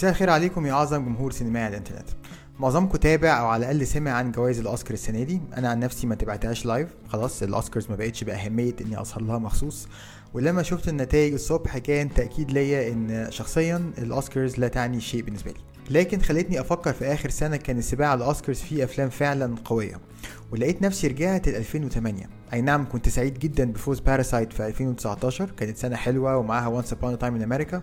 مساء الخير عليكم يا أعظم جمهور سينمائي على الإنترنت. معظمكم تابع أو على الأقل سمع عن جوائز الأوسكار السنة دي. أنا عن نفسي ما تابعتهاش live خلاص الأوسكارز ما بقتش بأهمية إني اسهر لها مخصوص. ولما شفت النتائج الصبح كان تأكيد ليا إن شخصيا الأوسكارز لا تعني شيء بالنسبة لي. لكن خلتني أفكر في آخر سنة كان السباق على الأوسكارز فيه أفلام فعلا قوية. ولقيت نفسي رجعت ل 2008 أي نعم كنت سعيد جدا بفوز Parasite في 2019 كانت سنة حلوة ومعاها Once Upon a time in America.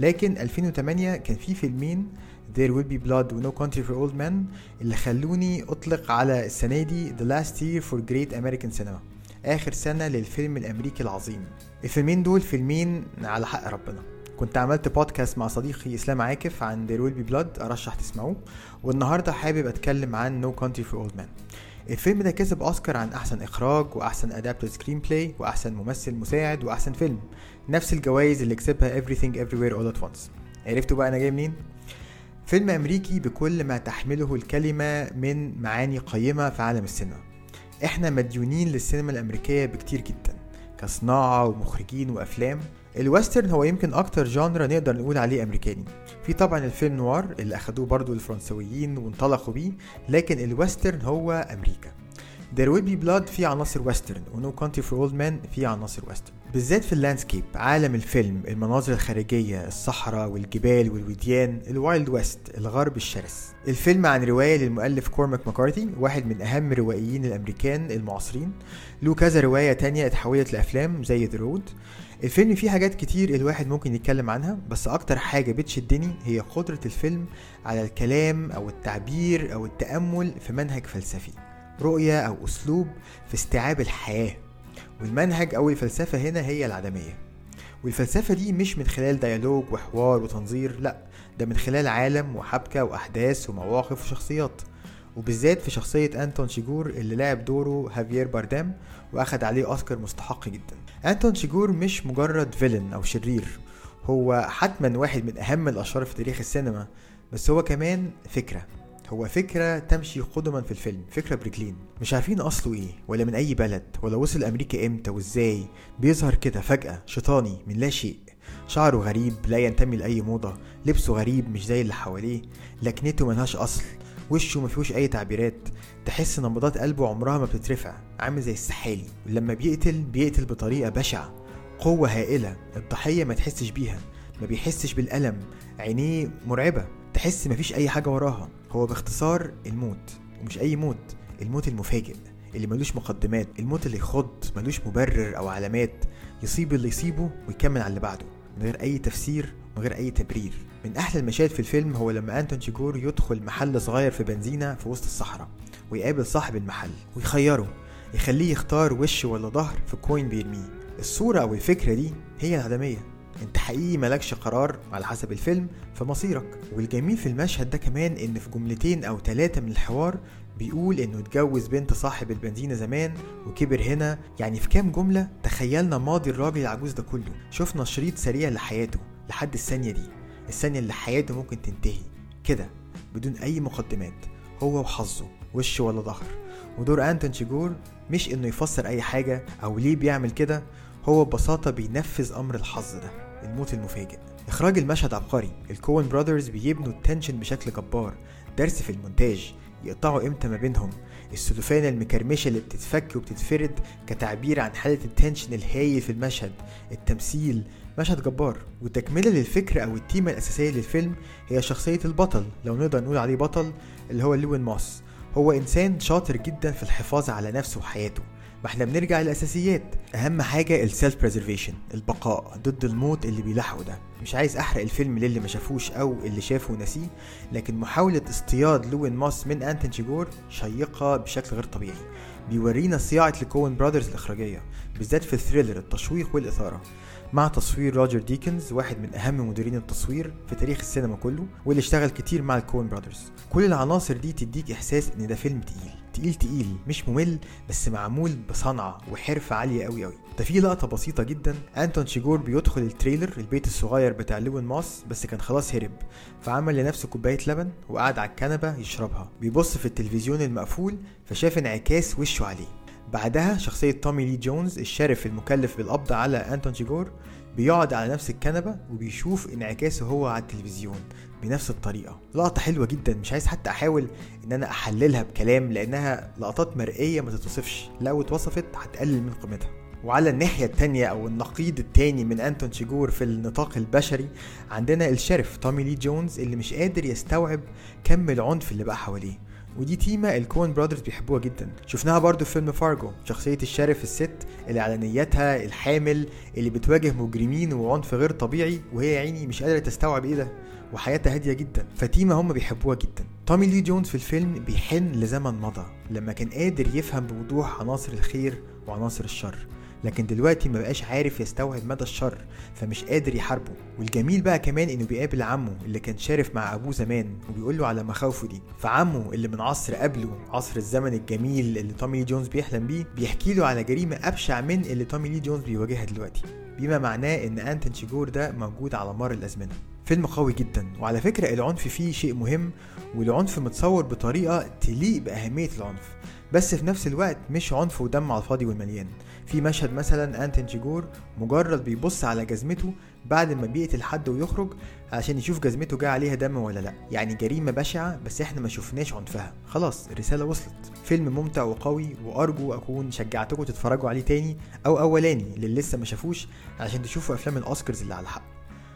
لكن 2008 كان في فيلمين There Will Be Blood و No Country for Old Men اللي خلوني أطلق على السنة دي The Last Year for Great American Cinema. آخر سنة للفيلم الأمريكي العظيم. الفيلمين دول فيلمين على حق ربنا. كنت عملت بودكاست مع صديقي إسلام عاكف عن There Will Be Blood أرشح تسمعوه. والنهاردة حابب أتكلم عن No Country for Old Men. الفيلم ده كسب أوسكار عن أحسن إخراج وأحسن adapted screenplay وأحسن ممثل مساعد وأحسن فيلم. نفس الجوائز اللي كسبها Everything Everywhere All at Once. عرفتوا بقى أنا جاي منين؟ فيلم أمريكي بكل ما تحمله الكلمة من معاني قيمة في عالم السينما. إحنا مديونين للسينما الأمريكية بكتير جدا. كصناعة ومخرجين وأفلام ال Western هو يمكن أكتر genre نقدر نقول عليه أمريكاني. في طبعا ال film noir اللي أخدوه برضو الفرنسويين وانطلقوا بيه لكن ال Western هو أمريكا. There Will Be Blood فيه عناصر Western و No Country for Old Men فيه عناصر Western بالذات في ال landscape عالم الفيلم المناظر الخارجية الصحراء والجبال والوديان ال Wild West الغرب الشرس. الفيلم عن رواية للمؤلف كورماك ماكارتي واحد من أهم روائيين الأمريكان المعاصرين. له كذا رواية تانية اتحولت لأفلام زي ذا رود الفيلم فيه حاجات كتير الواحد ممكن يتكلم عنها بس أكتر حاجة بتشدني هي قدرة الفيلم على الكلام أو التعبير أو التأمل في منهج فلسفي. رؤية أو أسلوب في استيعاب الحياة. والمنهج أو الفلسفة هنا هي العدمية. والفلسفة دي مش من خلال ديالوج وحوار وتنظير لأ ده من خلال عالم وحبكة وأحداث ومواقف وشخصيات. وبالذات في شخصية أنتون شيجور اللي لعب دوره هافيير باردام وأخد عليه أوسكار مستحق جدا. أنتون شيجور مش مجرد villain أو شرير هو حتما واحد من أهم الأشرار في تاريخ السينما بس هو كمان فكرة. هو فكرة تمشي قدما في الفيلم فكرة برجلين مش عارفين أصله إيه ولا من أي بلد ولا وصل أمريكا إمتى وإزاي. بيظهر كده فجأة شيطاني من لا شيء. شعره غريب لا ينتمي لأي موضة. لبسه غريب مش زي اللي حواليه. لكنته ملهاش أصل. وشه مفيهوش أي تعبيرات. تحس نبضات قلبه عمرها ما بتترفع. عامل زي السحالي. ولما بيقتل بيقتل بطريقة بشعة. قوة هائلة الضحية ما تحسش بيها. ما بيحسش بالألم. عينيه مرعبة. تحس مفيش أي حاجة وراها. هو باختصار الموت ومش أي موت الموت المفاجئ اللي ملوش مقدمات الموت اللي يخض ملوش مبرر أو علامات يصيب اللي يصيبه ويكمل على اللي بعده من غير أي تفسير من غير أي تبرير. من أحلى المشاهد في الفيلم هو لما أنتون شيجور يدخل محل صغير في بنزينة في وسط الصحراء ويقابل صاحب المحل ويخيره يخليه يختار وش ولا ظهر في كوين بيرميه. الصورة أو الفكرة دي هي العدمية. انت حقيقي مالكش قرار على حسب الفيلم في مصيرك. والجميل في المشهد ده كمان ان في جملتين أو ثلاثة من الحوار بيقول انه اتجوز بنت صاحب البنزينة زمان وكبر هنا. يعني في كام جملة تخيلنا ماضي الراجل العجوز ده كله. شفنا شريط سريع لحياته لحد الثانية دي. الثانية اللي حياته ممكن تنتهي كده بدون أي مقدمات. هو وحظه وش ولا ظهر. ودور أنتون شيجور مش إنه يفسر أي حاجة أو ليه بيعمل كده. هو ببساطة بينفذ أمر الحظ ده. الموت المفاجئ. إخراج المشهد عبقري. ال Coen Brothers بيبنوا ال tension بشكل جبار. درس في المونتاج. يقطعوا إمتى ما بينهم. السلوفانة المكرمشة اللي بتتفك وبتتفرد كتعبير عن حالة ال tension الهايل في المشهد. التمثيل. مشهد جبار. وتكملة للفكرة أو التيمة الأساسية للفيلم هي شخصية البطل. لو نقدر نقول عليه بطل اللي هو لوين ماس. هو إنسان شاطر جدا في الحفاظ على نفسه وحياته. ما إحنا بنرجع للأساسيات. أهم حاجة ال self-preservation البقاء ضد الموت اللي بيلاحقه ده. مش عايز أحرق الفيلم للي ما شافوش أو اللي شافه ونسيه لكن محاولة اصطياد لوين ماس من انتون شيجور شيقة بشكل غير طبيعي. بيورينا صياعة ال Coen Brothers الإخراجية بالذات في ال thriller التشويق والإثارة. مع تصوير روجر ديكنز واحد من أهم مديرين التصوير في تاريخ السينما كله واللي اشتغل كتير مع ال Coen Brothers. كل العناصر دي تديك إحساس إن ده فيلم تقيل. تقيل تقيل مش ممل بس معمول بصنعة وحرفة عالية قوي قوي ده في لقطة بسيطة جدا. أنتون شيجور بيدخل ال trailer البيت الصغير بتاع لوين ماس بس كان خلاص هرب. فعمل لنفسه كوباية لبن وقعد على الكنبة يشربها. بيبص في التلفزيون المقفول فشاف انعكاس وشه عليه. بعدها شخصية تومي لي جونز الشارف المكلف بالقبض على أنتون شيجور بيقعد على نفس الكنبة وبيشوف انعكاسه هو على التلفزيون. بنفس الطريقة. لقطة حلوة جدا مش عايز حتى أحاول إن أنا أحللها بكلام لأنها لقطات مرئية ما تتوصفش. لو اتوصفت هتقلل من قيمتها. وعلى الناحية التانية أو النقيض التاني من أنتون شيجور في النطاق البشري عندنا ال sheriff تومي لي جونز اللي مش قادر يستوعب كم العنف اللي بقى حواليه. ودي تيمة ال Coen Brothers بيحبوها جدا. شفناها برضو في فيلم فارجو شخصية ال sheriff الست اللي على نيتها الحامل اللي بتواجه مجرمين وعنف غير طبيعي وهي عيني مش قادرة تستوعب إيه ده. وحياتها هادية جدا. فتيمة هم بيحبوها جدا. تومي لي جونز في الفيلم بيحن لزمن مضى لما كان قادر يفهم بوضوح عناصر الخير وعناصر الشر. لكن دلوقتي ما بقاش عارف يستوعب مدى الشر فمش قادر يحاربه. والجميل بقى كمان إنه بيقابل عمه اللي كان sheriff مع أبوه زمان وبيقول له على مخاوفه دي. فعمه اللي من عصر قبله عصر الزمن الجميل اللي تومي لي جونز بيحلم بيه بيحكي له على جريمة أبشع من اللي تومي لي جونز بيواجهها دلوقتي بما معناه إن انتون شيجور ده موجود على مر الأزمنة. فيلم قوي جدا وعلى فكرة العنف فيه شيء مهم والعنف متصور بطريقة تليق بأهمية العنف. بس في نفس الوقت مش عنف ودم على الفاضي والمليان. في مشهد مثلا أنتون شيجور مجرد بيبص على جزمته بعد ما بيقتل حد ويخرج عشان يشوف جزمته جاي عليها دم ولا لأ. يعني جريمة بشعة بس إحنا ما شفناش عنفها. خلاص الرسالة وصلت. فيلم ممتع وقوي وأرجو أكون شجعتكم تتفرجوا عليه تاني أو أولاني اللي لسه ما شافوش عشان تشوفوا أفلام الأوسكارز اللي على الحق.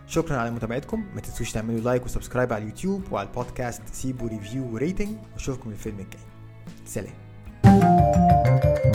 شكرا على متابعتكم. ما تنسوش تعملوا like و subscribe على اليوتيوب وعلى البودكاست سيبوا review و rating. واشوفكم الفيلم الجاي. سلام. Thank you.